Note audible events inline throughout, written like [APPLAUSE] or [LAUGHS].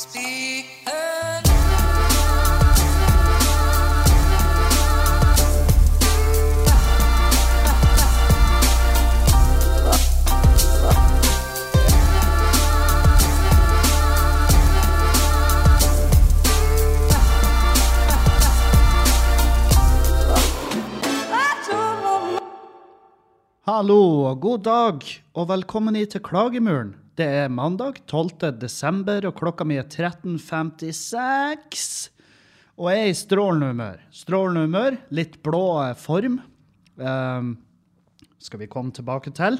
Hallo god dag, og velkommen hit til Klagemuren. Det er mandag 12. desember, og klokka mi er 13.56. Og jeg er i strålende humør. Strålende humør, litt blå form. Um, skal vi komme tilbake til.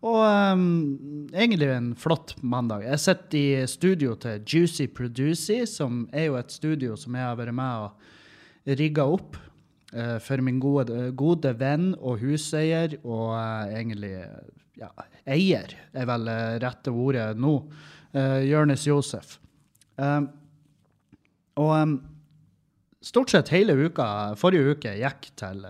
Og um, egentlig en flott mandag. Jeg sitter i studio til Juicy Producy, som er jo et studio som jeg har vært med og rigga opp uh, for min gode, gode venn og huseier, og uh, egentlig ja, eier, er vel eh, rette ordet nå, uh, Jørnis Josef. Uh, og um, stort sett hele uka, forrige uke, gikk til,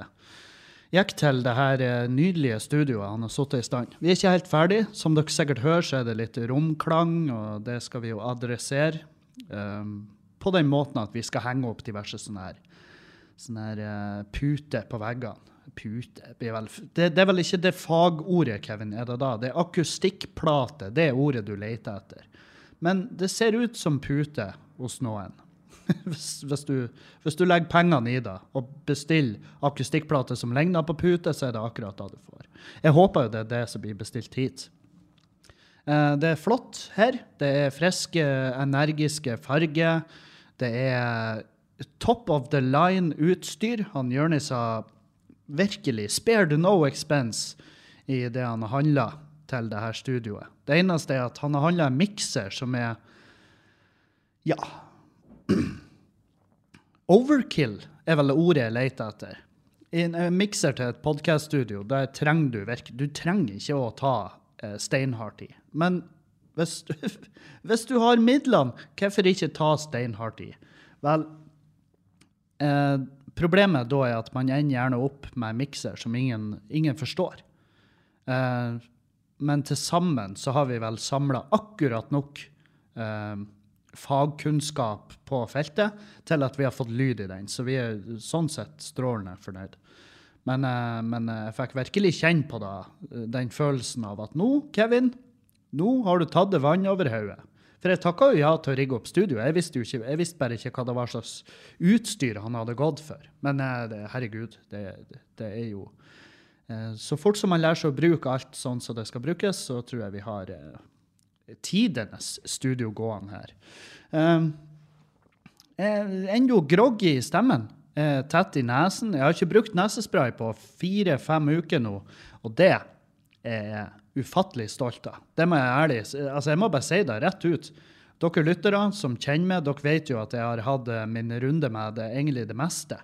gikk til det her eh, nydelige studioet han har satt i stand. Vi er ikke helt ferdig. Som dere sikkert hører, så er det litt romklang, og det skal vi jo adressere. Um, på den måten at vi skal henge opp diverse sånne her sånn her eh, pute på veggene. Pute blir vel, det, det er vel ikke det fagordet, Kevin, er det da? Det er akustikkplate, det er ordet du leter etter. Men det ser ut som pute hos noen. [LAUGHS] hvis, hvis, du, hvis du legger pengene i det og bestiller akustikkplate som ligner på pute, så er det akkurat det du får. Jeg håper jo det er det som blir bestilt hit. Eh, Det er flott her. Det er friske, energiske farger. Det er top of the line-utstyr. Han Jonis har virkelig spared no expense i det han har handla til det her studioet. Det eneste er at han har handla en mikser som er Ja. [CLEARS THROAT] Overkill er vel det ordet jeg leter etter. En mikser til et podkaststudio, der trenger du virke Du trenger ikke å ta eh, steinhardt i. Men hvis du, [LAUGHS] hvis du har midlene, hvorfor ikke ta steinhardt i? Vel, eh, problemet da er at man ender gjerne opp med en mikser som ingen, ingen forstår. Eh, men til sammen så har vi vel samla akkurat nok eh, fagkunnskap på feltet til at vi har fått lyd i den. Så vi er sånn sett strålende fornøyd. Men, eh, men jeg fikk virkelig kjenne på det, eh, den følelsen av at nå, Kevin, nå har du tatt det vann over hodet. For jeg takka jo ja til å rigge opp studio. Jeg visste, jo ikke, jeg visste bare ikke hva det var slags utstyr han hadde gått for. Men eh, herregud, det, det, er jo eh, Så fort som man lærer seg å bruke alt sånn som det skal brukes, så tror jeg vi har eh, tidenes studio gående her. Um, Enda groggy i stemmen. Tett i nesen. Jeg har ikke brukt nesespray på fire-fem uker nå, og det er ufattelig stolt av. Det må jeg ærlig. Altså, jeg må bare si det rett ut. Dere lyttere som kjenner meg, dere vet jo at jeg har hatt eh, min runde med det, egentlig det meste.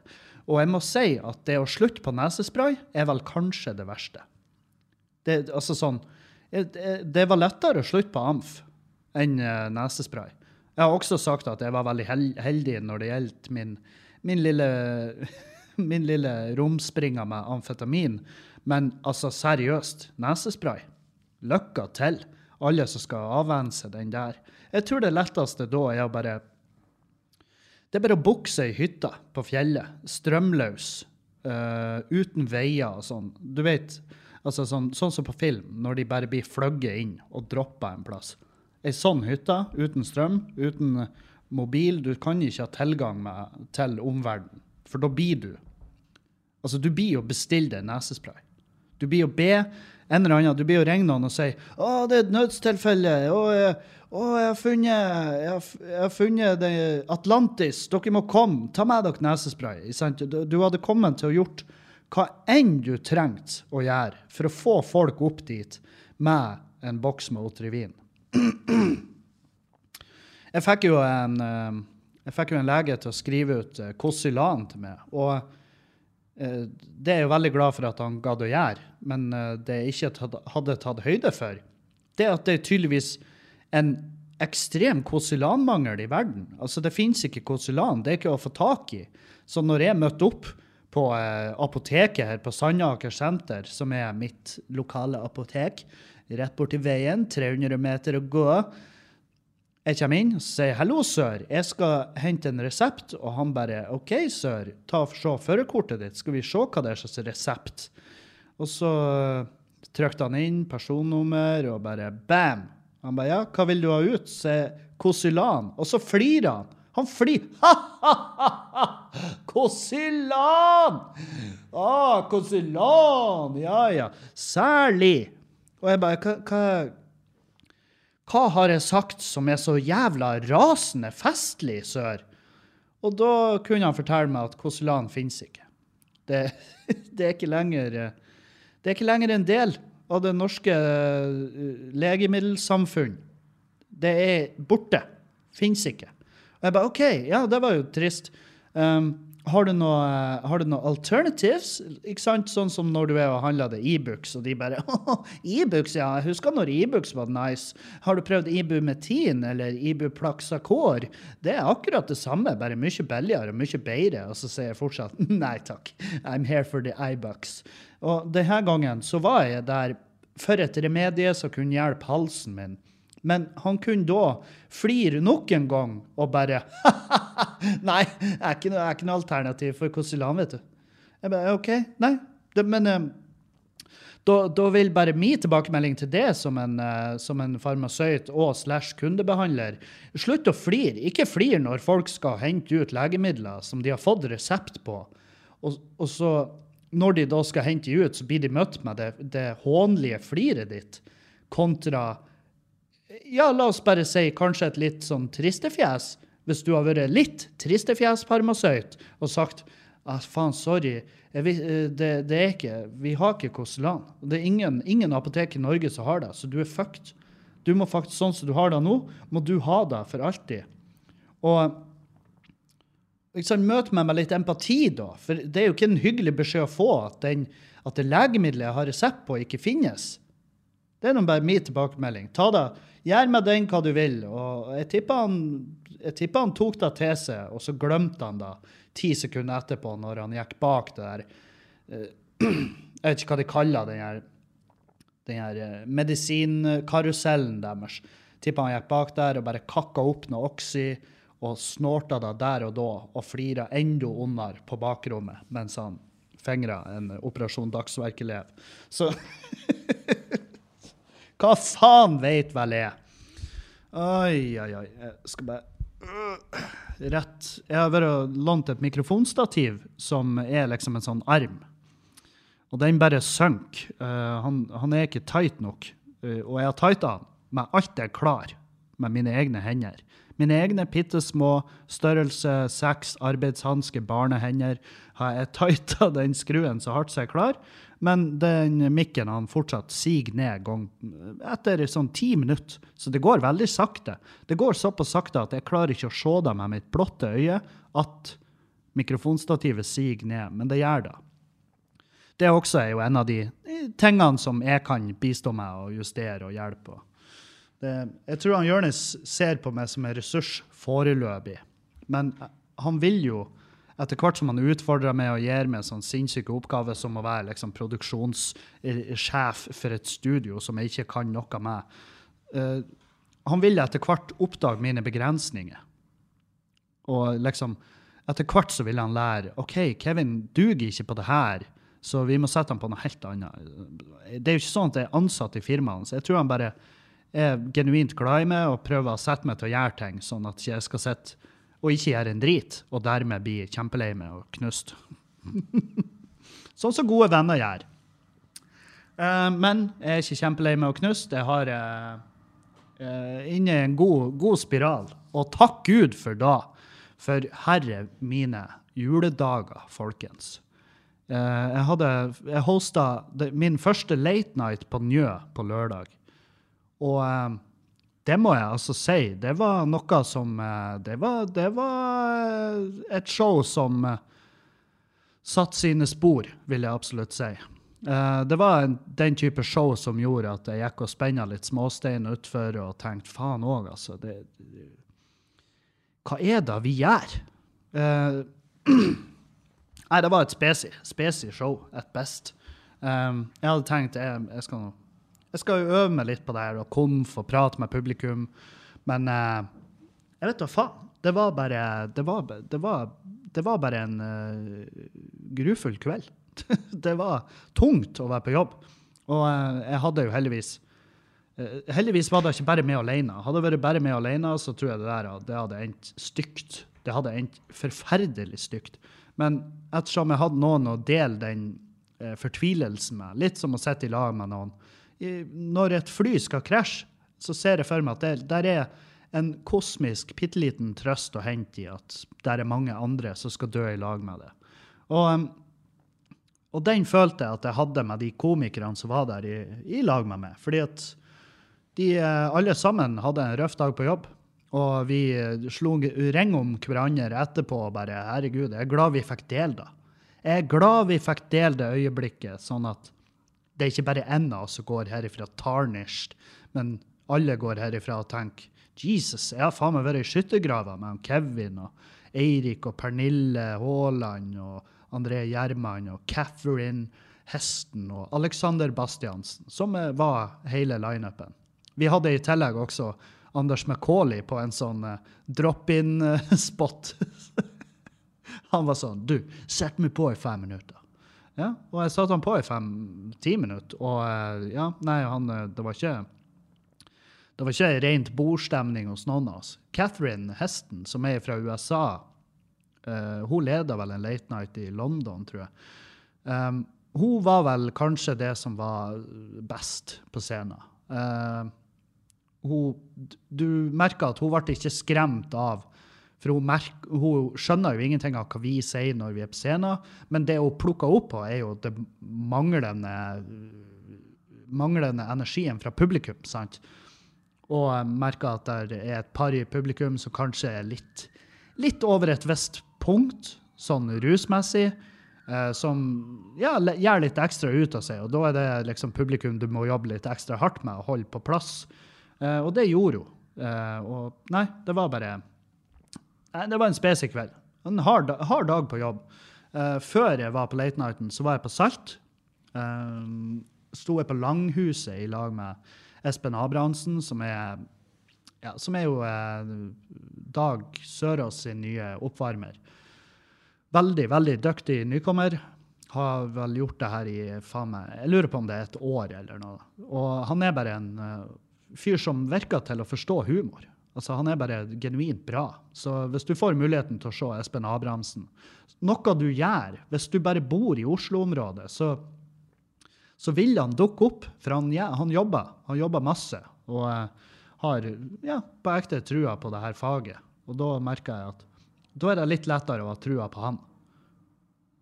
Og jeg må si at det å slutte på nesespray er vel kanskje det verste. Det, altså sånn, eh, det det var lettere å slutte på amf enn eh, nesespray. Jeg har også sagt at jeg var veldig heldig når det gjelder min, min lille [LAUGHS] min lille romspringer med amfetamin. Men altså, seriøst, nesespray. Lykke til, alle som skal avvenne seg den der. Jeg tror det letteste da er å bare Det er bare å bukse i hytta på fjellet, strømløs, uh, uten veier og sånn. Du vet, altså sånn, sånn som på film, når de bare blir fløyet inn og droppa en plass. Ei sånn hytte, uten strøm, uten mobil, du kan ikke ha tilgang med, til omverdenen, for da blir du Altså, du blir jo bestilt en nesespray. Du blir jo be en eller annen, du blir jo ringe noen og si 'Å, det er et nødstilfelle. Å, jeg, å, jeg har funnet, jeg har, jeg har funnet det, Atlantis. Dere må komme. Ta med dere nesespray.' Du, du hadde kommet til å gjort hva enn du trengte å gjøre for å få folk opp dit med en boks med Otrivin. [CLEARS THROAT] Jeg fikk jo en, eh, jeg fikk jo en lege til å skrive ut eh, Kosilan til meg. og eh, det er jeg veldig glad for at han gadd å gjøre, men eh, det jeg ikke hadde tatt høyde for, det er at det er tydeligvis en ekstrem konsulanmangel i verden. Altså, det finnes ikke konsulan. det er ikke å få tak i. Så når jeg møtte opp på eh, apoteket her på Sandaker senter, som er mitt lokale apotek, rett borti veien, 300 meter å gå, Jeg kommer inn og sier 'hallo, sør, jeg skal hente en resept', og han bare 'OK, sør, ta og se førerkortet ditt, skal vi se hva det er slags resept'. Og så trykte han inn personnummer og bare bam! Han bare 'ja, hva vil du ha ut?' Se Kosylan. Og så flirer han. Han flirer. Ha-ha-ha! [LAUGHS] Kosylan! Ah, Kosylan! Ja, ja. Særlig. Og jeg bare hva, hva har jeg sagt som er så jævla rasende festlig, sør? Og da kunne han fortelle meg at Koselan finnes ikke. Det, [LAUGHS] det, er ikke lenger, det er ikke lenger en del av det norske eh, legemiddelsamfunn. Det er borte. Fins ikke. Og jeg bare OK, ja, det var jo trist. Um, har du noe, noe alternatives? Ikke sant? Sånn som når du er og handler det Ibux, og de bare [LAUGHS] Ibux, ja. Jeg husker når Ibux var nice. Har du prøvd Ibumetin eller Ibuplaxacor? Det er akkurat det samme, bare mye billigere og mye bedre. Og så sier jeg fortsatt [LAUGHS] nei takk. I'm here for the Ibux. Og denne gangen så var jeg der for et remedie som kunne hjelpe halsen min. Men han kunne da flire nok en gang og bare [LAUGHS] Nei, jeg er ikke noe, noe alternativ for Kosylan, vet du. Jeg bare OK, nei. Det, men um, da, da, vil bare min tilbakemelding til det som en, uh, som en farmasøyt og slash kundebehandler Slutt å flire. Ikke flir når folk skal hente ut legemidler som de har fått resept på. Og, og så, når de da skal hente de ut, så blir de møtt med det, det hånlige fliret ditt kontra ja, la oss bare si kanskje et litt sånn tristefjes. Hvis du har vært litt tristefjes parmasøyt, og sagt ah, faen, sorry, vet, eh, det, det, er ikke, vi har ikke Koselan. Det er ingen, ingen, apotek i Norge som har det, så du er fucked. Du må faktisk, Sånn som du har det nå, må du ha det for alltid. Og liksom, Møt meg med litt empati, da. For det er jo ikke en hyggelig beskjed å få at, den, at det legemiddelet jeg har resept på, ikke finnes. Det er nå bare min tilbakemelding. Ta det, Gjør med den hva du vil. Og jeg tipper han, han tok det til seg, og så glemte han det ti sekunder etterpå, når han gikk bak det der eh, [CLEARS THROAT] Jeg vet ikke hva de kaller den her, den her eh, medisinkarusellen deres. Tipper han gikk bak der og bare kakka opp noe Oxy og snorta det der og da og flira enda ondere på bakrommet mens han fingra en Operasjon Dagsverk-elev. Så [LAUGHS] Hva faen veit vel jeg? Oi, oi, oi. Jeg skal bare øh, Rett. Jeg har vært og lånt et mikrofonstativ som er liksom en sånn arm. Og den bare synker. Uh, han, han, er ikke tight nok. Uh, og jeg har tighta han med alt jeg klarer med mine egne hender. Mine egne bitte små størrelse seks arbeidshansker, barnehender har jeg tighta den skruen så hardt som jeg klarer. Men den mikken han fortsatt siger ned gang, etter sånn ti minutter. Så det går veldig sakte. Det går såpass sakte at jeg klarer ikke å se det med mitt blotte øye at mikrofonstativet siger ned, men det gjør det. Det også er jo en av de tingene som jeg kan bistå med å justere og hjelpe. Det, jeg tror han Jonis ser på meg som en ressurs foreløpig, men han vil jo etter hvert som han utfordrer meg og gir meg sånn sinnssyke oppgaver som å være liksom, produksjonssjef for et studio som jeg ikke kan noe med uh, Han vil etter hvert oppdage mine begrensninger. Og liksom Etter hvert så vil han lære OK, Kevin duger ikke på det her, så vi må sette ham på noe helt annet. Det er jo ikke sånn at jeg er ansatt i firmaet hans. Jeg tror han bare er genuint glad i meg og prøver å sette meg til å gjøre ting, sånn at jeg skal sitte og ikke gjøre en drit, og dermed bli kjempelei meg og knust. [LAUGHS] sånn som gode venner gjør. Uh, men jeg er ikke kjempelei meg og knust. Jeg har uh, uh, inne en god, god, spiral. Og takk Gud for da. For herre mine juledager, folkens. jeg hadde jeg hosta min første late night på Njø på lørdag. Og det må jeg altså si. Det var noe som eh, Det var, det var eh, et show som satte sine spor, vil jeg absolutt si. Det var en, den type show som gjorde at jeg gikk og spenna litt småstein utfor og tenkte faen òg, altså. Det, hva er det vi gjør? Uh, [CLEARS THROAT] nei, det var et spesi, spesi show, et best. Um, jeg hadde tenkt jeg, jeg skal nå jeg skal jo øve meg litt på det her og komf og prate med publikum. Men uh, Jeg vet da faen. Det var bare Det var, det var, det var bare en uh, grufull kveld. [LAUGHS] det var tungt å være på jobb. Og uh, jeg hadde jo heldigvis uh, Heldigvis var det ikke bare med alene. Hadde det vært bare med alene, så tror jeg det der det hadde endt stygt. Det hadde endt forferdelig stygt. Men ettersom jeg hadde noen å dele den eh, fortvilelsen med, litt som å sitte i lag med noen Når et fly skal krasje, så ser jeg for meg at det der er en kosmisk, bitte liten trøst å hente i at det er mange andre som skal dø i lag med det. Og, og den følte jeg at jeg hadde med de komikerne som var der i, i lag med meg. Fordi at de eh, alle sammen hadde en røff dag på jobb. Og vi eh, slo ring om hverandre etterpå og bare Herregud, jeg er glad vi fikk dele det. Jeg er glad vi fikk dele det øyeblikket, sånn at det er ikke bare én av oss som går herifra tarnished, men alle går herifra og tenker Jesus, jeg har faen meg vært i skyttergrava med Kevin og Eirik og Pernille Haaland og André Gjerman og Catherine Hesten og Alexander Bastiansen, som eh, var hele lineupen. Vi hadde i tillegg også Anders McCauley på en sånn eh, drop-in-spot. [LAUGHS] han var sånn Du, sett meg på i fem minutter. Ja, og jeg satte han på i fem-ti minutter, og eh, ja, nei, han, eh, det var ikke det var ikke rent bordstemning hos noen av oss. Catherine Heston, som er fra USA, uh, hun leda vel en late night i London, tror jeg. Um, hun var vel kanskje det som var best på scenen. Uh, hun, du merker at hun ble ikke skremt av For hun, merker, hun skjønner jo ingenting av hva vi sier når vi er på scenen, men det hun plukker opp på, er jo det manglende, manglende energien fra publikum. sant? Og merker at det er et par i publikum som kanskje er litt, litt over et visst punkt, sånn rusmessig, eh, som ja, gjør litt ekstra ut av seg. Og da er det liksom publikum du må jobbe litt ekstra hardt med og holde på plass. Eh, og det gjorde hun. Eh, og nei, det var bare Det var en spesiell kveld. En hard, hard dag på jobb. Uh, før jeg var på Late Nighten, så var jeg på Salt. Uh, sto jeg på Langhuset i lag med Espen Abrahamsen, som er, ja, som er jo uh, Dag Sørås sin nye oppvarmer. Veldig, veldig dyktig nykommer. Har vel gjort det her i faen meg Jeg lurer på om det er et år eller noe. Og han er bare en uh, fyr som virker til å forstå humor. Altså, han er bare genuint bra. Så hvis du får muligheten til å se Espen Abrahamsen Noe du gjør hvis du bare bor i Oslo-området, så så vil han dukke opp, for han, ja, han jobber. Han jobber masse og eh, har ja, på ekte trua på det her faget. Og da merker jeg at da er det litt lettere å ha trua på han.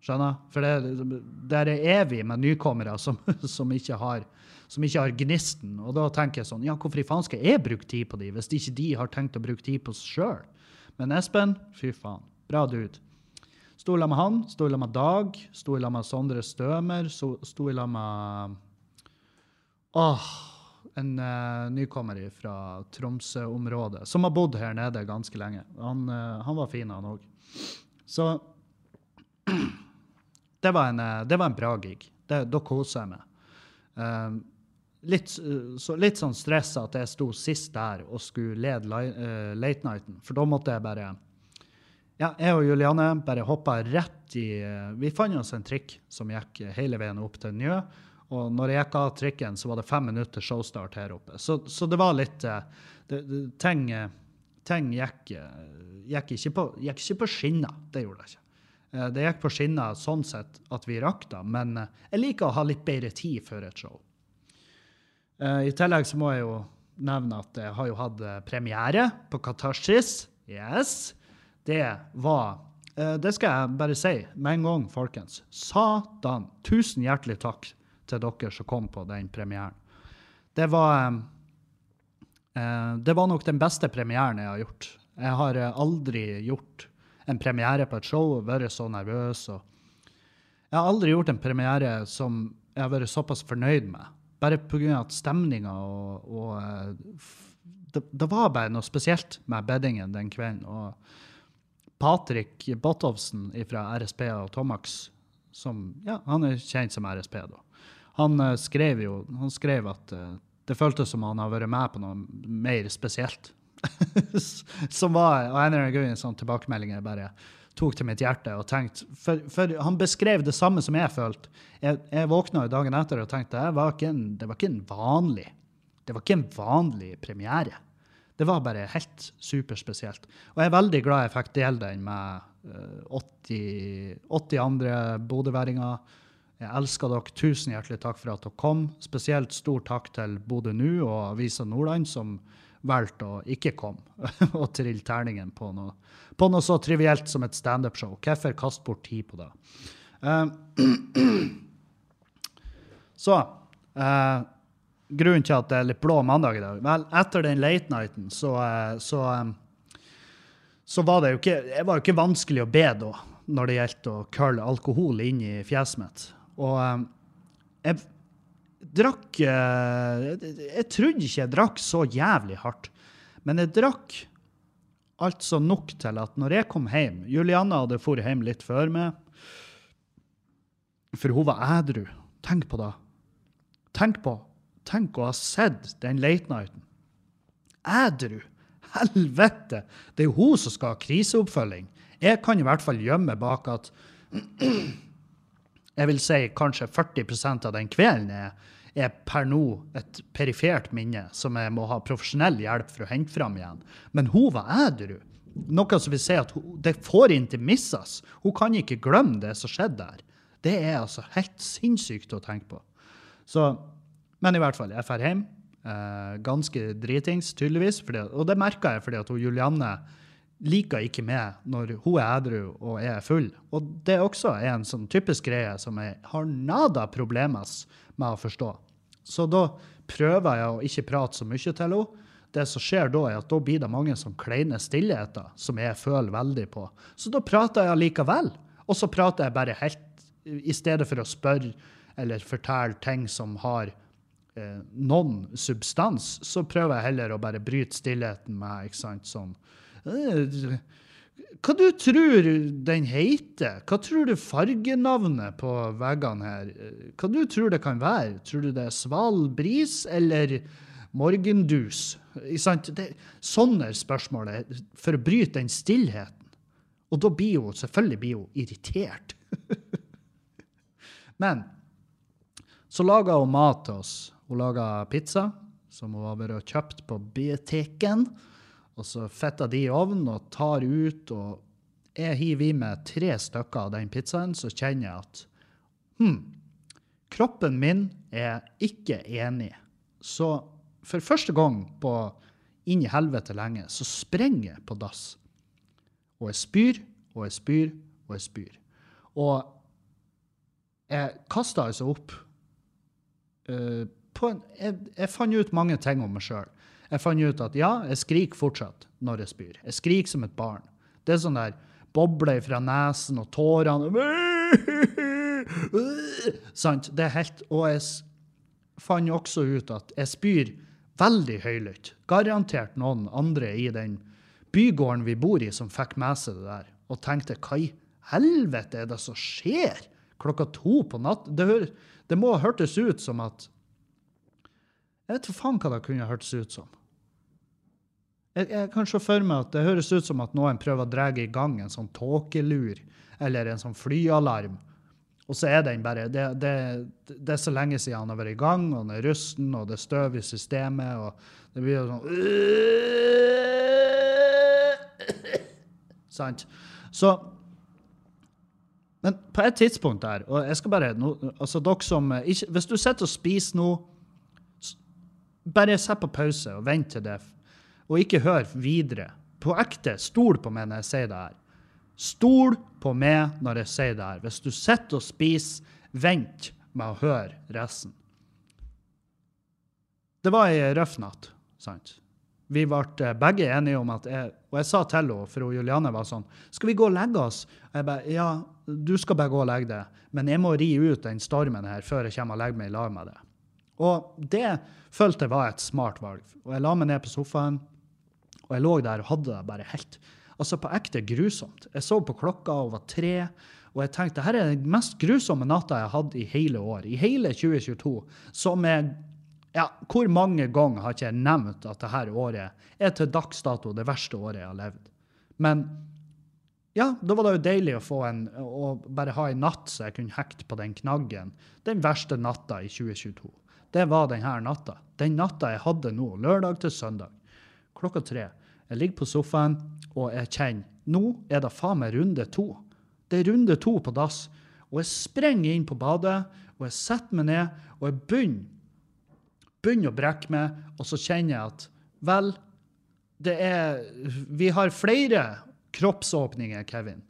Skjønner? For det, det er evig med nykommere som, [LAUGHS] som, ikke har, som ikke har gnisten. Og da tenker jeg sånn, ja, hvorfor i faen skal jeg bruke tid på de, hvis ikke de har tenkt å bruke tid på seg sjøl? Men Espen, fy faen. Bra dude. Sto i lag med han, sto i lag med Dag, sto i lag med Sondre Stømer, sto, i lag med Åh, en uh, nykommer fra Tromsø-området, som har bodd her nede ganske lenge. Han, uh, han var fin, han òg. Så [CLEARS THROAT] det var, en, eh, det var en bra gig. Da koser jeg meg. Eh, litt, eh, så, litt sånn stressa at jeg sto sist der og skulle lede eh, late nighten, for da måtte jeg bare ja, jeg og Juliane bare hoppa rett i uh, Vi fant oss en trikk som gikk hele veien opp til Njø. Og når jeg gikk av trikken, så var det fem minutter showstart her oppe. Så, så det var litt uh, det, det, Ting, ting gikk, gikk, ikke på, gikk ikke på skinner. Det gjorde det ikke. Det gikk på skinner sånn sett at vi rakk det, men jeg liker å ha litt bedre tid før et show. Eh, I tillegg så må jeg jo nevne at jeg har jo hatt eh, premiere på Katarsis. Yes. Det var eh, Det skal jeg bare si med en gang, folkens. Satan! Tusen hjertelig takk til dere som kom på den premieren. Det var Det var nok den beste premieren jeg har gjort. Jeg har aldri gjort en premiere på et show og vært så nervøs. jeg har aldri gjort en premiere som jeg har vært såpass fornøyd med. Bare pga. stemninga og, og eh, det, det var bare noe spesielt med beddingen den kvelden. Og Patrick Bottovsen fra RSP og Tomax, som ja, han er kjent som RSP, da. Han eh, skrev jo han skrev at eh, det føltes som han har vært med på noe mer spesielt [LAUGHS] Som var og en eller annen grunn sånn tilbakemelding jeg bare tok til mitt hjerte. og tenkte, For, for han beskrev det samme som jeg følte. Jeg, jeg våkna dagen etter og tenkte det var, ikke en, det var ikke en vanlig det var ikke en vanlig premiere. Det var bare helt superspesielt. Og jeg er veldig glad jeg fikk dele den med eh, 80, 80 andre bodøværinger. Jeg elsker dere. Tusen hjertelig takk for at dere kom. Spesielt stor takk til Bodø Nu og Avisa Nordland, som valgte å ikke komme [LAUGHS] og trille terningen på noe, på noe så trivielt som et standup-show. Hvorfor kaste bort tid på det? Eh, [CLEARS THROAT] så uh, Grunnen til at det er litt blå mandag i dag Vel, etter den late nighten så, eh, så, så var det jo ikke, det var jo ikke vanskelig å be da, når det gjaldt å curle alkohol inn i fjeset mitt. Og jeg drakk eh, Jeg, trodde ikke jeg drakk så jævlig hardt, men jeg drakk altså nok til at når jeg kom hjem Julianne hadde dratt hjem litt før meg, for hun var ædru. Tenk på det. Tenk på Tenk å ha sett den late nighten. Ædru. Helvete! Det er jo hun som skal ha kriseoppfølging. Jeg kan i hvert fall gjemme bak at [CLEARS THROAT] jeg vil si kanskje 40% av den kvelden er, er per nå et perifert minne som jeg må ha profesjonell hjelp for å hente fram igjen. Men hun var edru. Noe som vil si at hun, det får ikke misses. Hun kan ikke glemme det som skjedde der. Det er altså helt sinnssykt å tenke på. Så men i hvert fall, jeg drar hjem. Eh, ganske dritings, tydeligvis. Fordi, og det merka jeg fordi at hun Julianne liker ikke meg når hun er edru og jeg er full. Og det også er en sånn typisk greie som jeg har nada problemer med å forstå. Så da prøver jeg å ikke prate så mye til henne. Det som skjer da, er at da blir det mange sånn kleine stillheter som jeg føler veldig på. Så da prater jeg likevel. Og så prater jeg bare helt I stedet for å spørre eller fortelle ting som har eh, noen substans, så prøver jeg heller å bare bryte stillheten med ikke sant, sånn Hva du tror den heter? Hva tror du fargenavnet på veggene her? Hva du tror det kan være? Tror du det er sval bris eller morgendus? Det, sånne spørsmål for å bryte den stillheten. Og da blir hun selvfølgelig blir hun irritert. [LAUGHS] Men så laga hun mat til oss hun laga pizza, som hun har vært kjøpt på butikken. Og så fetter de i ovnen og tar ut. Og jeg hiver i meg tre stykker av den pizzaen, så kjenner jeg at hm, kroppen min er ikke enig. Så for første gang på inn i helvete lenge, så sprenger jeg på dass. Og jeg spyr, og jeg spyr, og jeg spyr. Og jeg kasta altså opp uh, en, jeg, jeg, fant ut mange ting om meg sjøl. Jeg fant ut at ja, jeg skriker fortsatt når jeg spyr. Jeg skriker som et barn. Det er sånn der bobler fra nesen og tårene [LAUGHS] Sant? Det er helt Og jeg fant også ut at jeg spyr veldig høylytt. Garantert noen andre i den bygården vi bor i, som fikk med seg det der, og tenkte hva i helvete er det som skjer klokka to på natt? Det, det må ha hørtes ut som at jeg vet faen hva det kunne hørtes ut som. Jeg, jeg kan se for meg at det høres ut som at noen prøver å dra i gang en sånn tåkelur eller en sånn flyalarm. Og så er den bare det, det, det, er så lenge siden han har vært i gang, og den er rusten, og det er støv i systemet, og det blir jo sånn [CLEARS THROAT] Sant? Så Men på et tidspunkt der, og jeg skal bare altså dere som ikke, Hvis du sitter og spiser nå bare sett på pause og vent til det, og ikke hør videre. På ekte, stol på meg når jeg sier det her. Stol på meg når jeg sier det her. Hvis du sitter og spiser, vent med å høre resten. Det var ei røff natt, sant? Vi ble eh, begge enige om at jeg, Og jeg sa til henne, for Juliane var sånn Skal vi gå og legge oss? Og jeg bare Ja, du skal bare gå og legge deg, men jeg må ri ut den stormen her før jeg kommer og legger meg i lag med deg. Og det følte jeg var et smart valg. Og jeg la meg ned på sofaen, og jeg lå der og hadde det bare helt Altså på ekte grusomt. Jeg så på klokka og var tre, og jeg tenkte dette er den mest grusomme natta jeg har hatt i hele år. I hele 2022. Som er Ja, hvor mange ganger har ikke jeg nevnt at dette året er til dags dato det verste året jeg har levd? Men ja, da var det jo deilig å få en, å bare ha en natt så jeg kunne hekte på den knaggen. Den verste natta i 2022. Det var denne natta. Den natta jeg hadde nå, lørdag til søndag. Klokka tre. Jeg ligger på sofaen, og jeg kjenner nå er det faen meg runde to. Det er runde to på dass. Og jeg sprenger inn på badet, og jeg setter meg ned, og jeg begynner begynner å brekke meg, og så kjenner jeg at vel, det er Vi har flere kroppsåpninger, Kevin,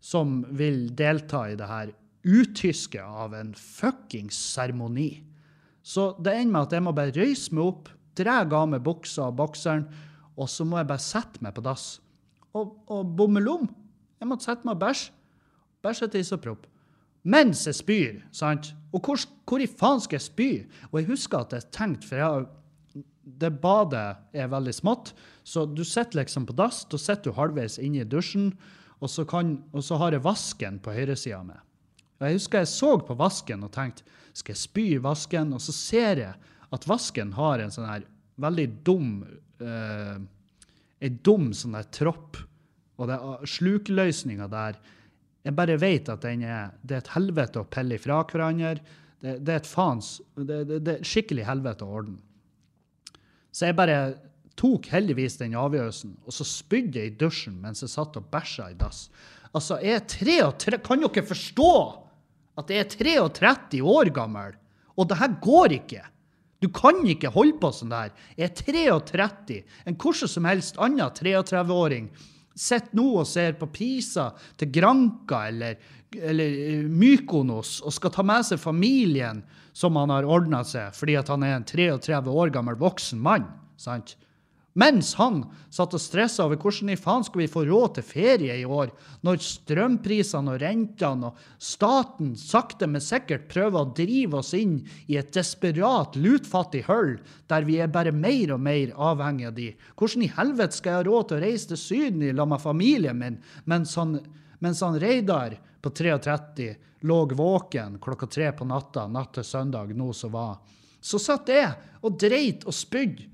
som vil delta i det her uttyske av en fuckings seremoni. Så det ender med at jeg må bare røyse meg opp, dra av meg buksa og bokseren, og så må jeg bare sette meg på dass. Og, og bommelom. Jeg måtte sette meg og bæsje. Bæsje til propp. mens jeg spyr. sant? Og hvor, hvor i faen skal jeg spy? Og jeg husker at jeg tenkte, for jeg, det badet er veldig smått, så du sitter liksom på dass, da sitter du halvveis inne i dusjen, og så, kan, og så har jeg vasken på høyresida mi. Og jeg husker jeg så på vasken og tenkte skal jeg spy i vasken? Og så ser jeg at vasken har en sånn her veldig dum eh, ei dum sånn der tropp. Og det slukløsninga der jeg bare vet at den er, det er et helvete å pelle ifra hverandre. Det, det er et faens det, det, det, er skikkelig helvete å ordne. Så jeg bare tok heldigvis den avgjørelsen, og så spydde jeg i dusjen mens jeg satt og bæsja i dass. Altså, jeg er 33 Kan dere forstå at jeg er 33 år gammel? Og det her går ikke. Du kan ikke holde på sånn der. Jeg er 33. En hvordan som helst annen 33-åring sitter nå og ser på Pisa til Granca eller, eller eh, Mykonos og skal ta med seg familien som han har ordna seg fordi han er en 33 år gammel voksen mann. sant? Mens han satt og stressa over hvordan i faen skal vi få råd til ferie i år, når strømprisene og rentene og staten sakte, men sikkert prøver å drive oss inn i et desperat, lutfattig hull der vi er bare mer og mer avhengig av de. Hvordan i helvete skal jeg ha råd til å reise til Syden i lag med familien min, mens han, mens han Reidar på 33 lå våken klokka tre på natta natt til søndag, nå som var. Så satt jeg og dreit og spydde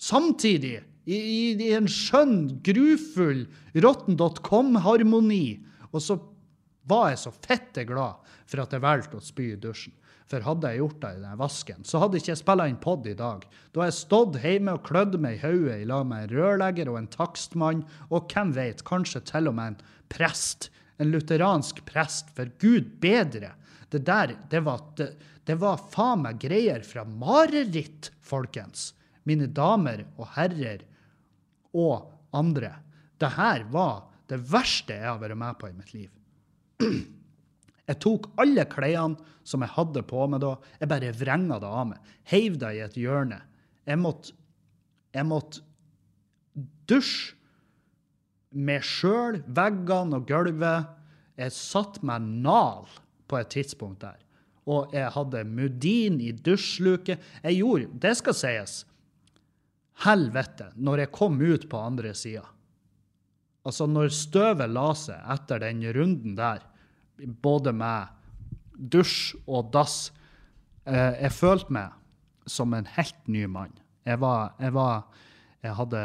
Samtidig, i, i, en skjønn, grufull rotten.com-harmoni. Og så var jeg så fette glad for at jeg valgte å spy i dusjen. For hadde jeg gjort det i den vasken, så hadde ikke jeg spilla inn pod i dag. Da har jeg stått hjemme og klødd meg i hodet i lag med en rørlegger og en takstmann, og hvem vet, kanskje til og med en prest. En lutheransk prest. For Gud bedre. Det der, det var, det, det var faen meg greier fra mareritt, folkens mine damer og herrer og andre. Dette var det verste jeg har vært med på i mitt liv. Jeg tok alle klærne som jeg hadde på meg da, jeg bare vrenga det av meg. Heiv det i et hjørne. Jeg måtte, jeg måtte dusje meg sjøl, veggene og gulvet. Jeg satt meg nal på et tidspunkt der. Og jeg hadde mudin i dusjluket. Jeg gjorde, det skal sies, helvete når jeg kom ut på andre sida. Altså, når støvet la seg etter den runden der, både med dusj og dass eh, Jeg følte meg som en helt ny mann. Jeg var Jeg, var, jeg hadde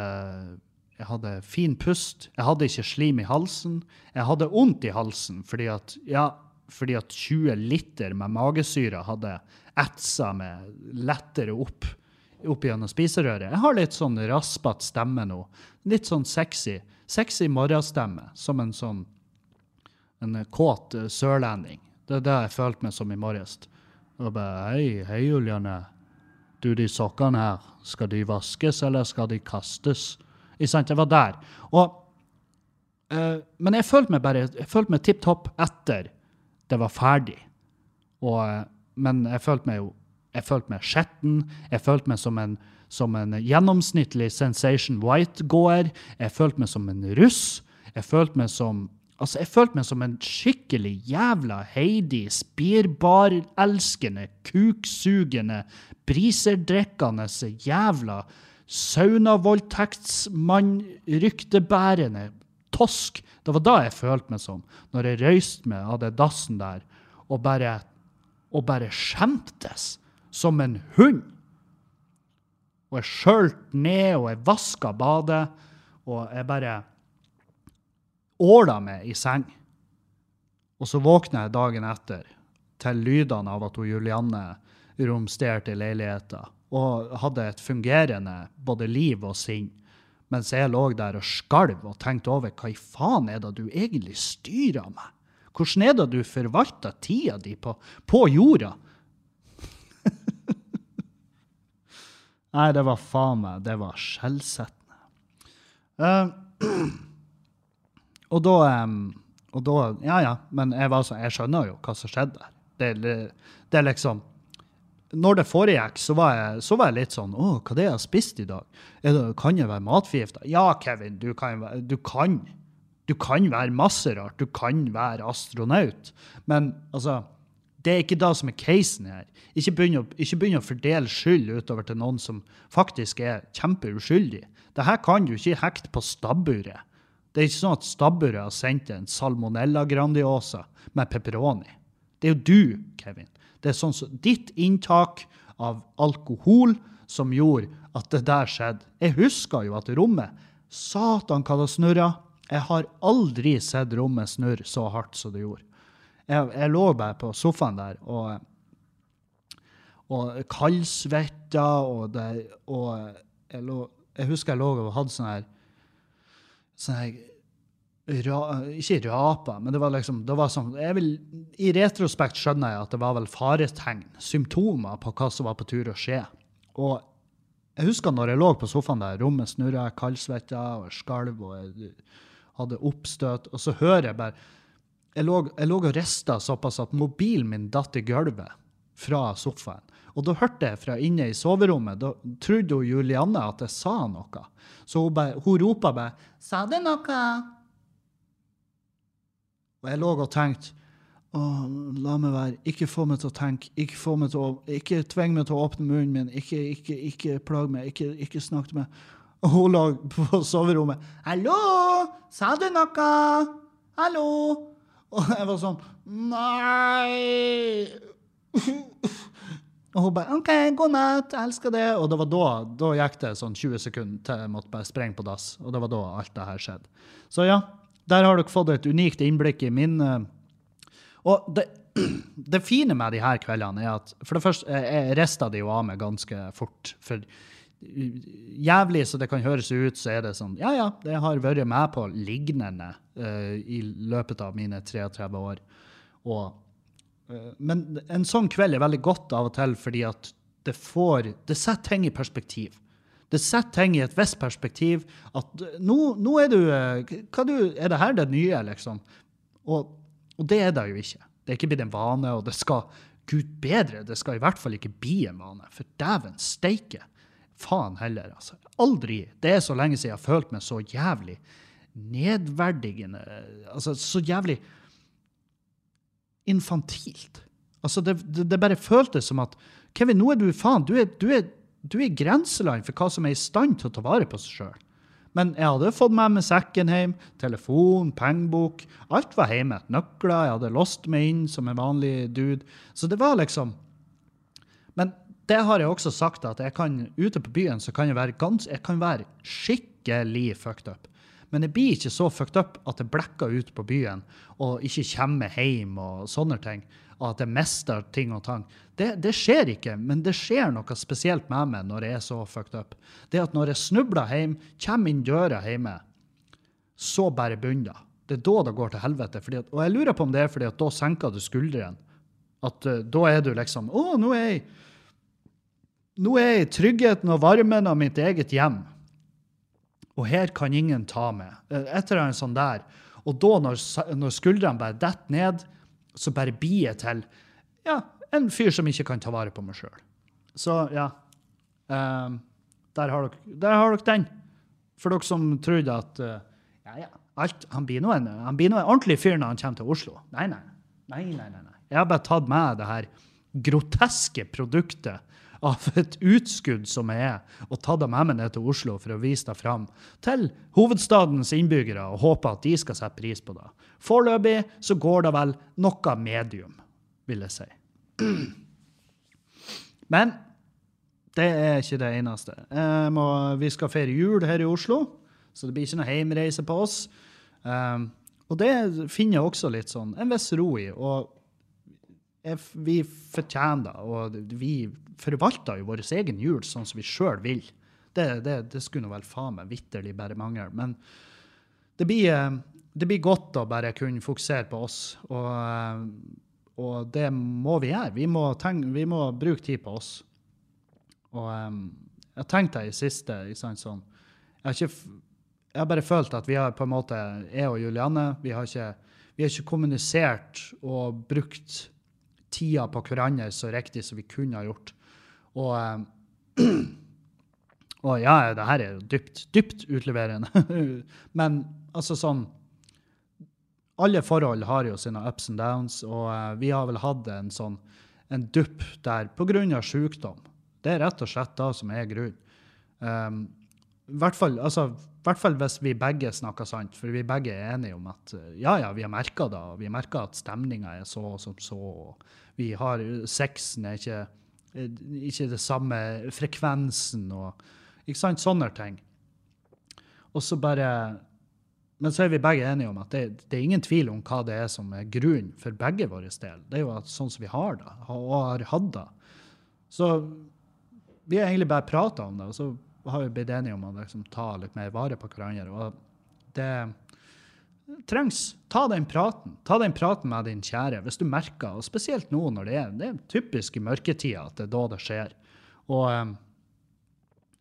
jeg hadde fin pust. Jeg hadde ikke slim i halsen. Jeg hadde vondt i halsen fordi at, ja, fordi at 20 liter med magesyre hadde etsa meg lettere opp opp gjennom spiserøret. Jeg har litt sånn raspete stemme nå. Litt sånn sexy. Sexy morgenstemme, som en sånn en kåt uh, sørlending. Det er det jeg følte meg som i morges. Og bare Hei, hei, Juliane. Du, de sokkene her, skal de vaskes, eller skal de kastes? Ikke sant? Jeg var der. Og uh, Men jeg følte meg bare jeg følte meg tipp topp etter det var ferdig. Og, uh, men jeg følte meg jo jeg følte meg skjetten. Jeg følte meg som en, som en gjennomsnittlig Sensation White-gåer. Jeg følte meg som en russ. Jeg følte meg som Altså, jeg følte meg som en skikkelig jævla Heidi, spirbar-elskende, kuksugende, briserdrikkende jævla saunavoldtektsmann, ryktebærende tosk. Det var da jeg følte meg som, når jeg røyste meg av den dassen der og bare, og bare skjemtes som en hund. Og jeg skjølte ned, og jeg vaska badet, og jeg bare åla meg i seng. Og så våkna jeg dagen etter til lydene av at hun Julianne romsterte i leiligheten og hadde et fungerende både liv og sinn, mens jeg lå der og skalv og tenkte over hva i faen er det du egentlig styrer meg? Hvordan er det du forvalter tida di på, på jorda? Nei, det var faen meg Det var skjellsettende. Uh, [CLEARS THROAT] og da um, Og da Ja, ja, men jeg, så, jeg skjønner jo hva som skjedde der. Det, det, det liksom Når det foregikk, så var jeg, så var jeg litt sånn Å, hva det er jeg har spist i dag? Det, kan jeg være matforgifta? Ja, Kevin, du kan, du kan. Du kan være masse rart. Du kan være astronaut. Men altså det er ikke det som er casen her. Ikke begynn å, å fordele skyld utover til noen som faktisk er kjempeuskyldig. Dette kan du ikke hekte på stabburet. Det er ikke sånn at stabburet har sendt en salmonella grandiosa med pepperoni. Det er jo du, Kevin. Det er sånn som ditt inntak av alkohol som gjorde at det der skjedde. Jeg husker jo at rommet Satan, hva det snurra. Jeg har aldri sett rommet snurre så hardt som det gjorde. Jeg, jeg lå bare på sofaen der og, og kaldsvetta, og, det, og jeg, lå, jeg husker jeg lå og hadde sånn her sånn her ra, Ikke rapa, men det var liksom det var sånn, jeg vil, I retrospekt skjønner jeg at det var vel faretegn, symptomer på hva som var på tur å skje. Og jeg husker når jeg lå på sofaen der, rommet snurra, kaldsvetta og skalv og jeg hadde oppstøt, og så hører jeg bare jeg lå, jeg lå og rista såpass at mobilen min datt i gulvet fra sofaen. Og da hørte jeg fra inne i soverommet, da trodde hun Julianne at jeg sa noe. Så hun, bare, hun ropa bare 'Sa du noe?' Og jeg lå og tenkte å, la meg være, ikke få meg til å tenke, ikke, få meg til å, ikke tving meg til å åpne munnen min, ikke, ikke, ikke plag meg, ikke, ikke snakk til meg. Og hun lå på soverommet. 'Hallo, sa du noe? Hallo?' Og jeg var sånn Nei! Og hun bare OK, god natt, jeg elsker det. Og det var da, da gikk det sånn 20 sekunder til jeg måtte bare sprenge på dass. Og det var da alt det her skjedde. Så ja, der har dere fått et unikt innblikk i min eh, Og det, [CLEARS THROAT] det fine med de her kveldene er at for det første, jeg jeg rista de jo av meg ganske fort. For jævlig så det kan høres ut, så er det sånn Ja, ja, det har vært med på lignende uh, i løpet av mine 33 år. Og, uh, men en sånn kveld er veldig godt av og til fordi at det får Det setter ting i perspektiv. Det setter ting i et visst perspektiv. At eh, nå, nå er du du, Er det her det nye, liksom? Og, og det er det jo ikke. Det er ikke blitt en vane, og det skal Gud bedre, det skal i hvert fall ikke bli en vane. For dæven steike. Faen heller, altså. Aldri. Det er så lenge siden jeg har følt meg så jævlig nedverdigende Altså så jævlig infantilt. Altså, det, det, det bare føltes som at Kevin, nå er du faen Du er, du er, du er grenseland for hva som er i stand til å ta vare på seg sjøl. Men jeg hadde fått med meg sekken hjem, telefon, pengebok. Alt var hjemme. Nøkler. Jeg hadde låst meg inn som en vanlig dude. Så det var liksom det har jeg også sagt, at jeg kan, ute på byen så kan jeg være, gans, jeg kan være skikkelig fucked up. Men jeg blir ikke så fucked up at jeg blekker ut på byen og ikke kommer hjem og sånne ting. Og at jeg mister ting og tang. Det, det skjer ikke, men det skjer noe spesielt med meg når jeg er så fucked up. Det at når jeg snubler hjem, kommer inn døra hjemme, så bare begynner det. Det er da det går til helvete. At, og jeg lurer på om det er fordi at da senker du skuldrene. At uh, da er du liksom Å, nå er jeg nå er jeg i tryggheten og varmen av mitt eget hjem. Og her kan ingen ta meg. Etter en sånn der. Og da, når, når skuldrene bare detter ned, så bare blir jeg til ja, en fyr som ikke kan ta vare på meg sjøl. Så ja. Um, der, har dere, der har dere den. For dere som trodde at uh, ja, ja, alt, han blir nå en, ordentlig fyr når han kommer til Oslo. Nei. nei, nei, nei, nei. Jeg har bare tatt med det her groteske produktet av et utskudd som jeg er, og tatt med meg ned til Oslo for å vise det fram til hovedstadens innbyggere og håpe at de skal sette pris på det. Foreløpig så går det vel noe medium, vil jeg si. Men det er ikke det eneste. Må, vi skal feire jul her i Oslo, så det blir ikke noe hjemreise på oss. Um, og det finner jeg også litt sånn en viss ro i. Og vi fortjener og vi forvalter jo vår egen jul sånn som vi sjøl vil. Det, det, det skulle nå vel faen meg vitterlig bare mangle. Men det blir, eh, det blir godt å bare kunne fokusere på oss. Og, eh, og det må vi gjøre. Vi må, tenke, vi må bruke tid på oss. Og um, jeg tenkte i siste sant, sånn, jeg, har ikke, jeg har bare følt at vi har på en måte, jeg og Julianne, vi har ikke, vi har ikke kommunisert og brukt tida på hverandre så riktig som vi kunne ha gjort. Og, um, [CLEARS THROAT] og ja, det her er jo dypt, dypt utleverende. [LAUGHS] Men altså sånn Alle forhold har jo sine ups and downs, og uh, vi har vel hatt en sånn en dupp der pga. sykdom. Det er rett og slett det som er grunnen. Um, i hvert fall, altså, hvert fall hvis vi begge snakker sant, for vi begge er enige om at ja, ja, vi har merka det, og vi merka at stemninga er så som så, og vi har sexen er ikke, ikke det samme frekvensen, og ikke sant, sånne ting. Og så bare Men så er vi begge enige om at det, det, er ingen tvil om hva det er som er grunnen for begge våre del. Det er jo at sånn som vi har det, og har hatt det. Så vi har egentlig bare prata om det. og så har vi blitt enige om å liksom, ta litt mer vare på hverandre. Og det trengs. Ta den praten. Ta den praten med din kjære hvis du merker, og spesielt nå når det er, det er typisk i mørketida at det er da det skjer. Og um,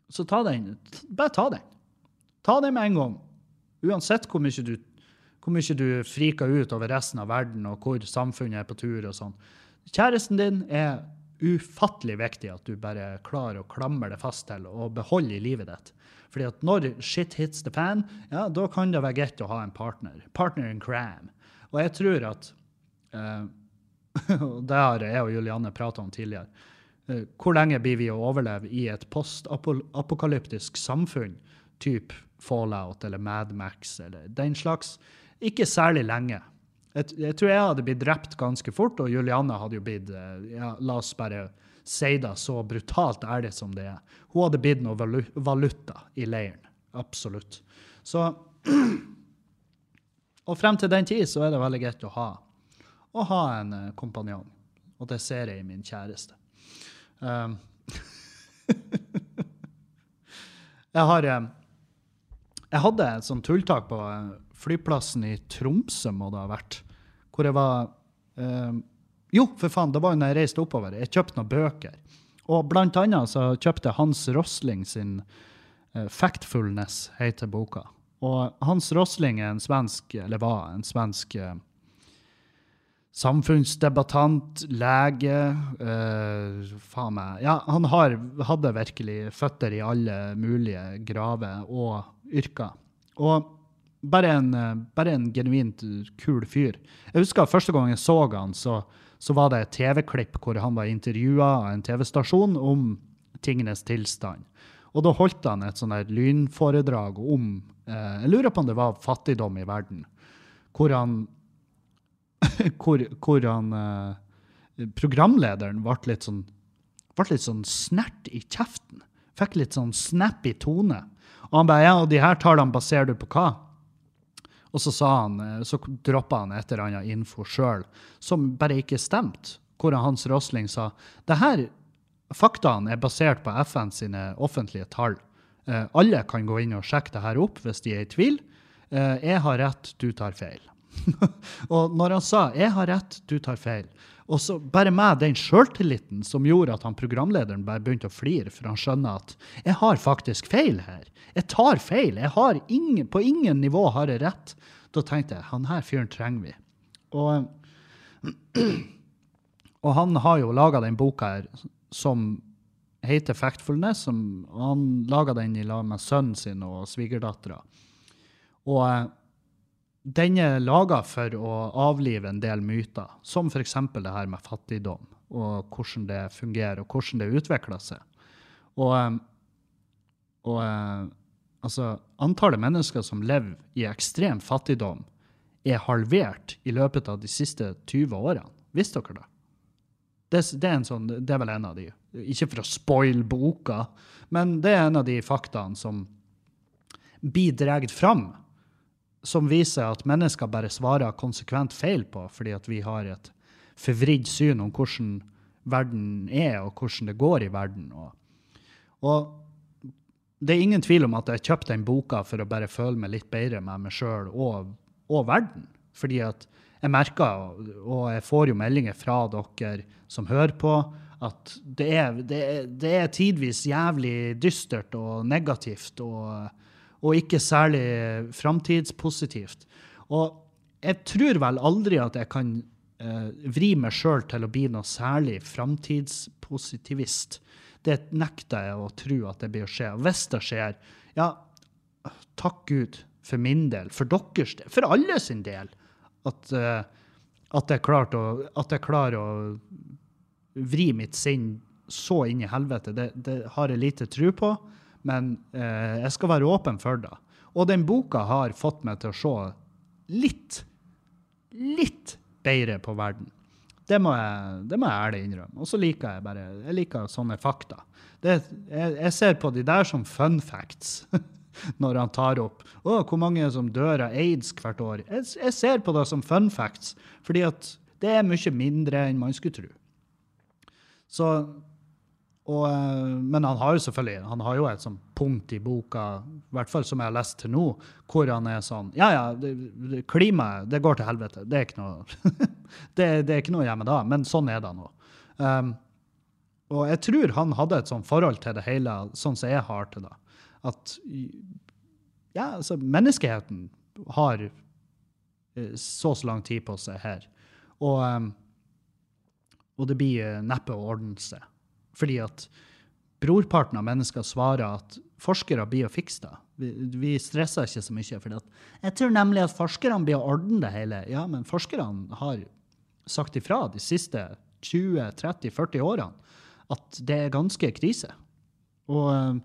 så ta den. Bare ta den. Ta den med en gang. Uansett hvor mye du, hvor mye du friker ut over resten av verden, og hvor samfunnet er på tur og sånn. Kjæresten din er ufattelig viktig at du bare klarer å klamre det fast til og beholde i livet ditt. Fordi at når shit hits the fan, ja, da kan det være greit å ha en partner. Partner in crime. Og jeg tror at [LAUGHS] uh, Det har jeg og Julianne prata om tidligere. Uh, hvor lenge blir vi å overleve i et postapokalyptisk samfunn, type Fallout eller Mad Max eller den slags? Ikke særlig lenge. Jeg, jeg, tror jeg hadde blitt drept ganske fort, og Julianne hadde jo blitt eh, ja, La oss bare si det så brutalt ærlig som det er. Hun hadde blitt noe valuta i leiren. Absolutt. Så [CLEARS THROAT] Og frem til den tid så er det veldig greit å ha, å ha en uh, kompanjong. Og det ser jeg i min kjæreste. Um, [LAUGHS] jeg har um, Jeg hadde et sånt tulltak på flyplassen i Tromsø, må det ha vært. Hvor jeg var eh, Jo, for faen, det var jo når jeg reiste oppover. Jeg kjøpte noen bøker. Og blant annet så kjøpte jeg Hans Rosling sin eh, 'Factfulness', heter boka. Og Hans Rosling er en svensk, eller var en svensk eh, samfunnsdebattant, lege øh, Faen meg. Ja, han har, hadde virkelig føtter i alle mulige graver og yrker. Og bare en, bare en, genuint kul fyr. Jeg husker Første gang jeg så han, så, så var det et TV-klipp hvor han var intervjua av en TV-stasjon om tingenes tilstand. Og da holdt han et sånn lynforedrag om eh, Jeg lurer på om det var fattigdom i verden. Hvor han, [LAUGHS] hvor, hvor han eh, Programlederen ble litt sånn ble litt sånn snert i kjeften. Fikk litt sånn snappy tone. Og han bare Ja, og de her tallene baserer du på hva? Og så, sa han, eh, så droppa han et eller annet info sjøl som bare ikke stemte. Hvor Hans Rosling sa det her faktaene er basert på FN sine offentlige tall. Eh, alle kan gå inn og sjekke det her opp hvis de er i tvil. Eh, jeg har rett, du tar feil. [LAUGHS] og når han sa 'jeg har rett, du tar feil', og så bare med den sjøltilliten som gjorde at han programlederen bare begynte å flire, for han skjønner at 'jeg har faktisk feil her'. Jeg tar feil. Jeg har ingen, på ingen nivå har jeg rett. Da tenkte jeg han her fyren trenger vi. Og, og han har jo laga den boka her som heter Factfulness. Som, han laga den i lag med sønnen sin og svigerdattera. Og den er laga for å avlive en del myter, som f.eks. det her med fattigdom, og hvordan det fungerer, og hvordan det utvikler seg. Og, eh, og eh, altså, antallet mennesker som lever i ekstrem fattigdom, er halvert i løpet av de siste 20 årene. Visste dere det? Det, det, er sånn, det er vel en av de. Ikke for å spoile boka, men det er en av de faktaene som blir dratt fram, som viser at mennesker bare svarer konsekvent feil på, fordi at vi har et forvridd syn om hvordan verden er, og hvordan det går i verden. Og, og det er ingen tvil om at jeg kjøpte den boka for å bare føle meg litt bedre med meg sjøl og, og verden. Fordi at jeg merker, og jeg får jo meldinger fra dere som hører på, at det er, det det er tidvis jævlig dystert og negativt og, og ikke særlig framtidspositivt. Og jeg tror vel aldri at jeg kan eh, vri meg sjøl til å bli noe særlig framtidspositivist. Det nekter jeg å tro at det blir å skje. Og hvis det skjer, ja, takk Gud for min del, for deres del, for alle sin del at, uh, at, jeg å, at, jeg klarer å vri mitt sinn så inn i helvete. Det, det har jeg lite tro på, men eh, jeg skal være åpen for det. Og den boka har fått meg til å se litt, litt bedre på verden. Det må jeg, det må jeg ærlig innrømme. Og så liker jeg bare jeg liker sånne fakta. Det, jeg, jeg, ser på de der som fun facts. [LAUGHS] når han tar opp å, hvor mange som dør av aids hvert år. Jeg, jeg, ser på det som fun facts, fordi at det er mye mindre enn man skulle tro. Så, og, eh, men han har jo selvfølgelig han har jo et sånt punkt i boka, i hvert fall som jeg har lest til nå, hvor han er sånn Ja, ja, det, klimaet det går til helvete. Det er ikke noe, [LAUGHS] det, det er ikke noe hjemme da, men sånn er det nå. Um, og jeg tror han hadde et sånt forhold til det hele, sånn som jeg har til det at ja, altså, menneskeheten har eh, så så lang tid på seg her. Og, um, og det blir eh, neppe å ordne seg. Fordi at brorparten av mennesker svarer at forskere blir å fikse det. Vi, vi, stresser ikke så mye. For jeg tror nemlig at forskerne blir å ordne det hele. Ja, men forskerne har sagt ifra de siste 20-30-40 årene at det er ganske krise. Og um,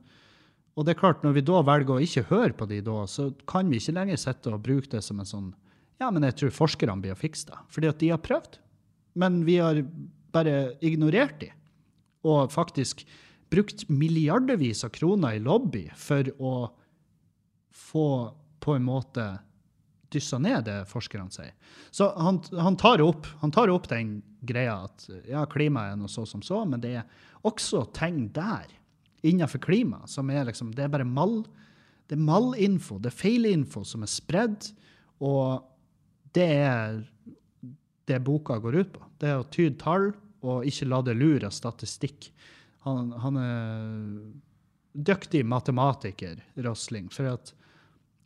og det er klart, når vi da velger å ikke høre på de da, så kan vi ikke lenger sitte og bruke det som en sånn Ja, men jeg tror forskerne blir å fikse det. Fordi at de har prøvd. Men vi har bare ignorert de. Og faktisk brukt milliardevis av kroner i lobby for å få på en måte dyssa ned det forskerne sier. Så han, han, tar opp, han, tar opp, den greia at ja, klimaet er noe så som så, men det er også tegn der innenfor klima, som er liksom Det er bare mall. Det er mallinfo, det er feilinfo som er spredd, og det er det boka går ut på. Det er å tyde tall og ikke la det lure av statistikk. Han, han, er dyktig matematiker, Rosling, for at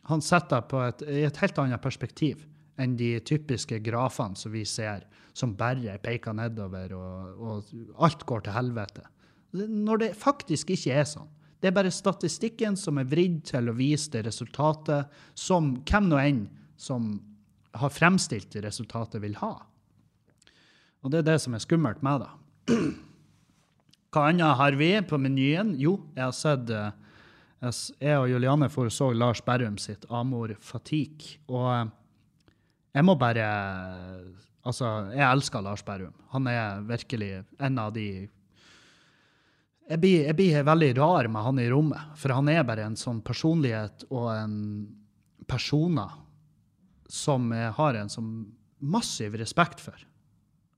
han setter på et, i et helt annet perspektiv enn de typiske grafene som vi ser, som bare peker nedover, og, og alt går til helvete. Når det faktisk ikke er sånn. Det er bare statistikken som er vridd til å vise det resultatet som hvem nå enn som har fremstilt det resultatet, vil ha. Og det er det som er skummelt med det. Hva annet har vi på menyen? Jo, jeg har sett eh, Jeg og Juliane foreså Lars Berrum sitt Amor Fatigue. Og eh, jeg må bare Altså, jeg elsker Lars Berrum. Han er virkelig en av de jeg blir, jeg blir, veldig rar med han i rommet, for han er bare en sånn personlighet og en persona som jeg har en sånn massiv respekt for.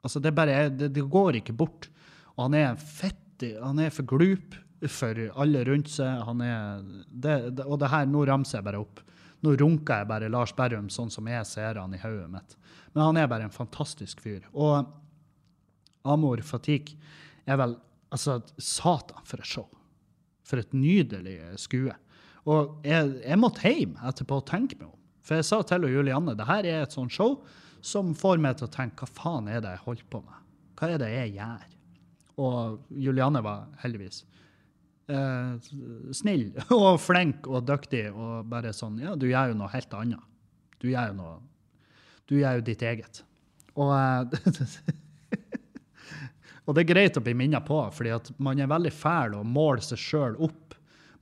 Altså, det, bare, det, det går ikke bort. Og han er fettig. han er for glup for alle rundt seg. Han er, det, og det her, nå ramser jeg bare opp. Nå runker jeg bare Lars Berrum sånn som jeg ser han i hodet mitt. Men han er bare en fantastisk fyr. Og Amor Fatigue er vel Altså, satan, for et show. For et nydelig skue. Og jeg, jeg måtte hjem etterpå og tenke meg om. For jeg sa til Julianne det her er et sånt show som får meg til å tenke hva faen er det jeg holder på med? Hva er det jeg gjør? Og Juliane var heldigvis eh, snill [LAUGHS] og flink og dyktig og bare sånn Ja, du gjør jo noe helt annet. Du gjør jo noe Du gjør jo ditt eget. Og eh, [LAUGHS] Og det er greit å bli minnet på, fordi at man er veldig fæl å måle seg sjøl opp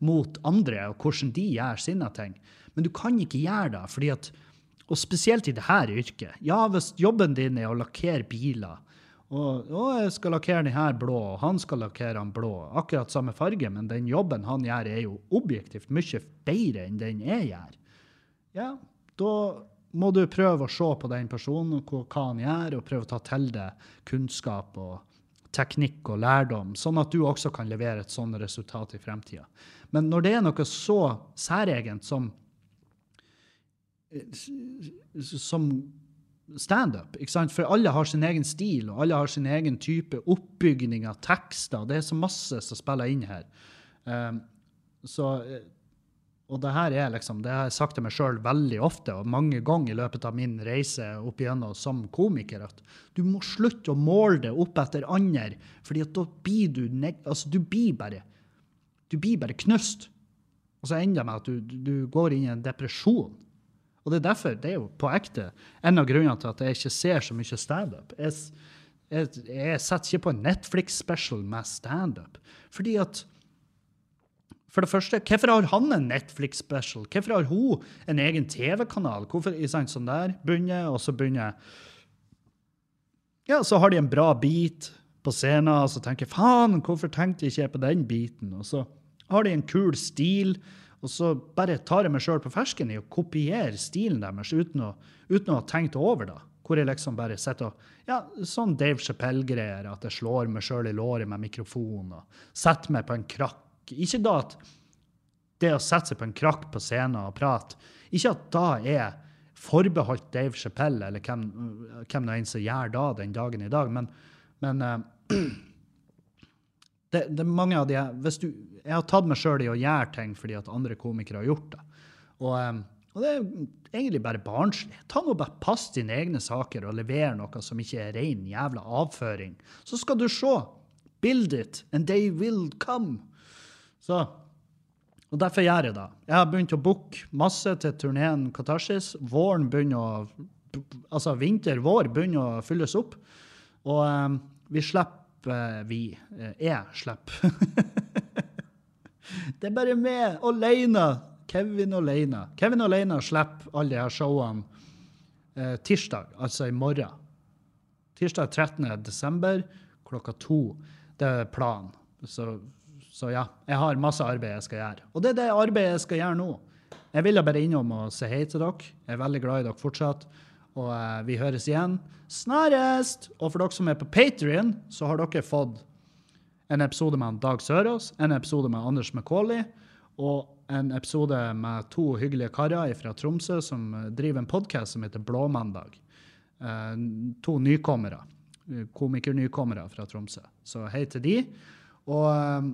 mot andre og hvordan de gjør sine ting. Men du kan ikke gjøre det, fordi at, og spesielt i dette yrket. Ja, hvis jobben din er å lakkere biler, Og, og jeg skal lakkere den her blå, og han skal lakkere den blå. Akkurat samme farge, men den jobben han gjør, er jo objektivt mye bedre enn den jeg gjør. Ja, da må du prøve å se på den personen og hva han gjør, og prøve å ta til deg kunnskap og teknikk og lærdom, sånn at du også kan levere et sånt resultat i fremtida. Men når det er noe så særegent som som standup. For alle har sin egen stil, og alle har sin egen type oppbygning av tekster. Det er så masse som spiller inn her. Um, så, eh, og det her er liksom, det har jeg sagt til meg sjøl veldig ofte, og mange ganger i løpet av min reise opp igjennom som komiker, at du må slutte å måle det opp etter andre, fordi at da blir du altså du blir bare du blir bare knust. Og så ender det med at du, du går inn i en depresjon. Og det er derfor, det er jo på ekte, en av grunnene til at jeg ikke ser så mye standup. Jeg, jeg, jeg setter ikke på en Netflix-special med standup. Fordi at For det første, hvorfor har han en Netflix-special? Hvorfor har hun en egen TV-kanal? Hvorfor sant, sånn der begynner, og så begynner Ja, så har de en bra beat på scenen, og så tenker jeg faen, hvorfor tenkte jeg ikke på den biten? Og så har de en kul stil. Og så bare tar jeg meg sjøl på fersken i å kopiere stilen deres uten å, uten å ha tenkt over det. Hvor jeg liksom bare sitter og Ja, sånn Dave Chappelle-greier, at jeg slår meg sjøl i låret med mikrofon og setter meg på en krakk. Ikke da at det å sette seg på en krakk på scenen og prate, ikke at da er forbeholdt Dave Chappelle, eller hvem, hvem det enn som gjør da den dagen i dag, men, men uh, [CLEARS THROAT] det, det er mange av de, hvis du, Jeg har tatt meg sjøl i å gjøre ting fordi at andre komikere har gjort det. Og, um, og det er egentlig bare barnslig. Ta nå bare Pass dine egne saker og lever noe som ikke er ren jævla avføring. Så skal du se. Build it, and they will come. Så, og Derfor gjør jeg det. Jeg har begynt å booke masse til turneen Katarsis. Våren begynner å Altså vinter-vår begynner å fylles opp. Og um, vi slipper vi Jeg slipper. [LAUGHS] det er bare meg alene. Kevin aleine. Kevin aleine slipper alle de her showene eh, tirsdag, altså i morgen. Tirsdag 13. desember klokka to. Det er planen. Så, så, ja, jeg har masse arbeid jeg skal gjøre. Og det er det arbeidet jeg skal gjøre nå. Jeg ville bare innom og si hei til dere. Jeg er veldig glad i dere fortsatt. Og eh, vi høres igjen snarest! Og for dere som er på Patrion, så har dere fått en episode med Dag Sørås, en episode med Anders McCauley og en episode med to hyggelige karer fra Tromsø som driver en podkast som heter Blåmandag. Eh, to nykommere. Komikernykommere fra Tromsø. Så hei til de. Og eh,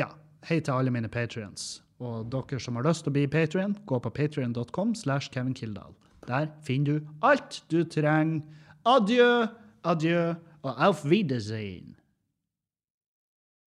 ja, hei til alle mine patrions. Og dere som har lyst til å bli patrion, gå på patrion.com slash Kevin Kildahl. Der finner du alt du trenger. Adjø, adjø og auf Wiedersehen.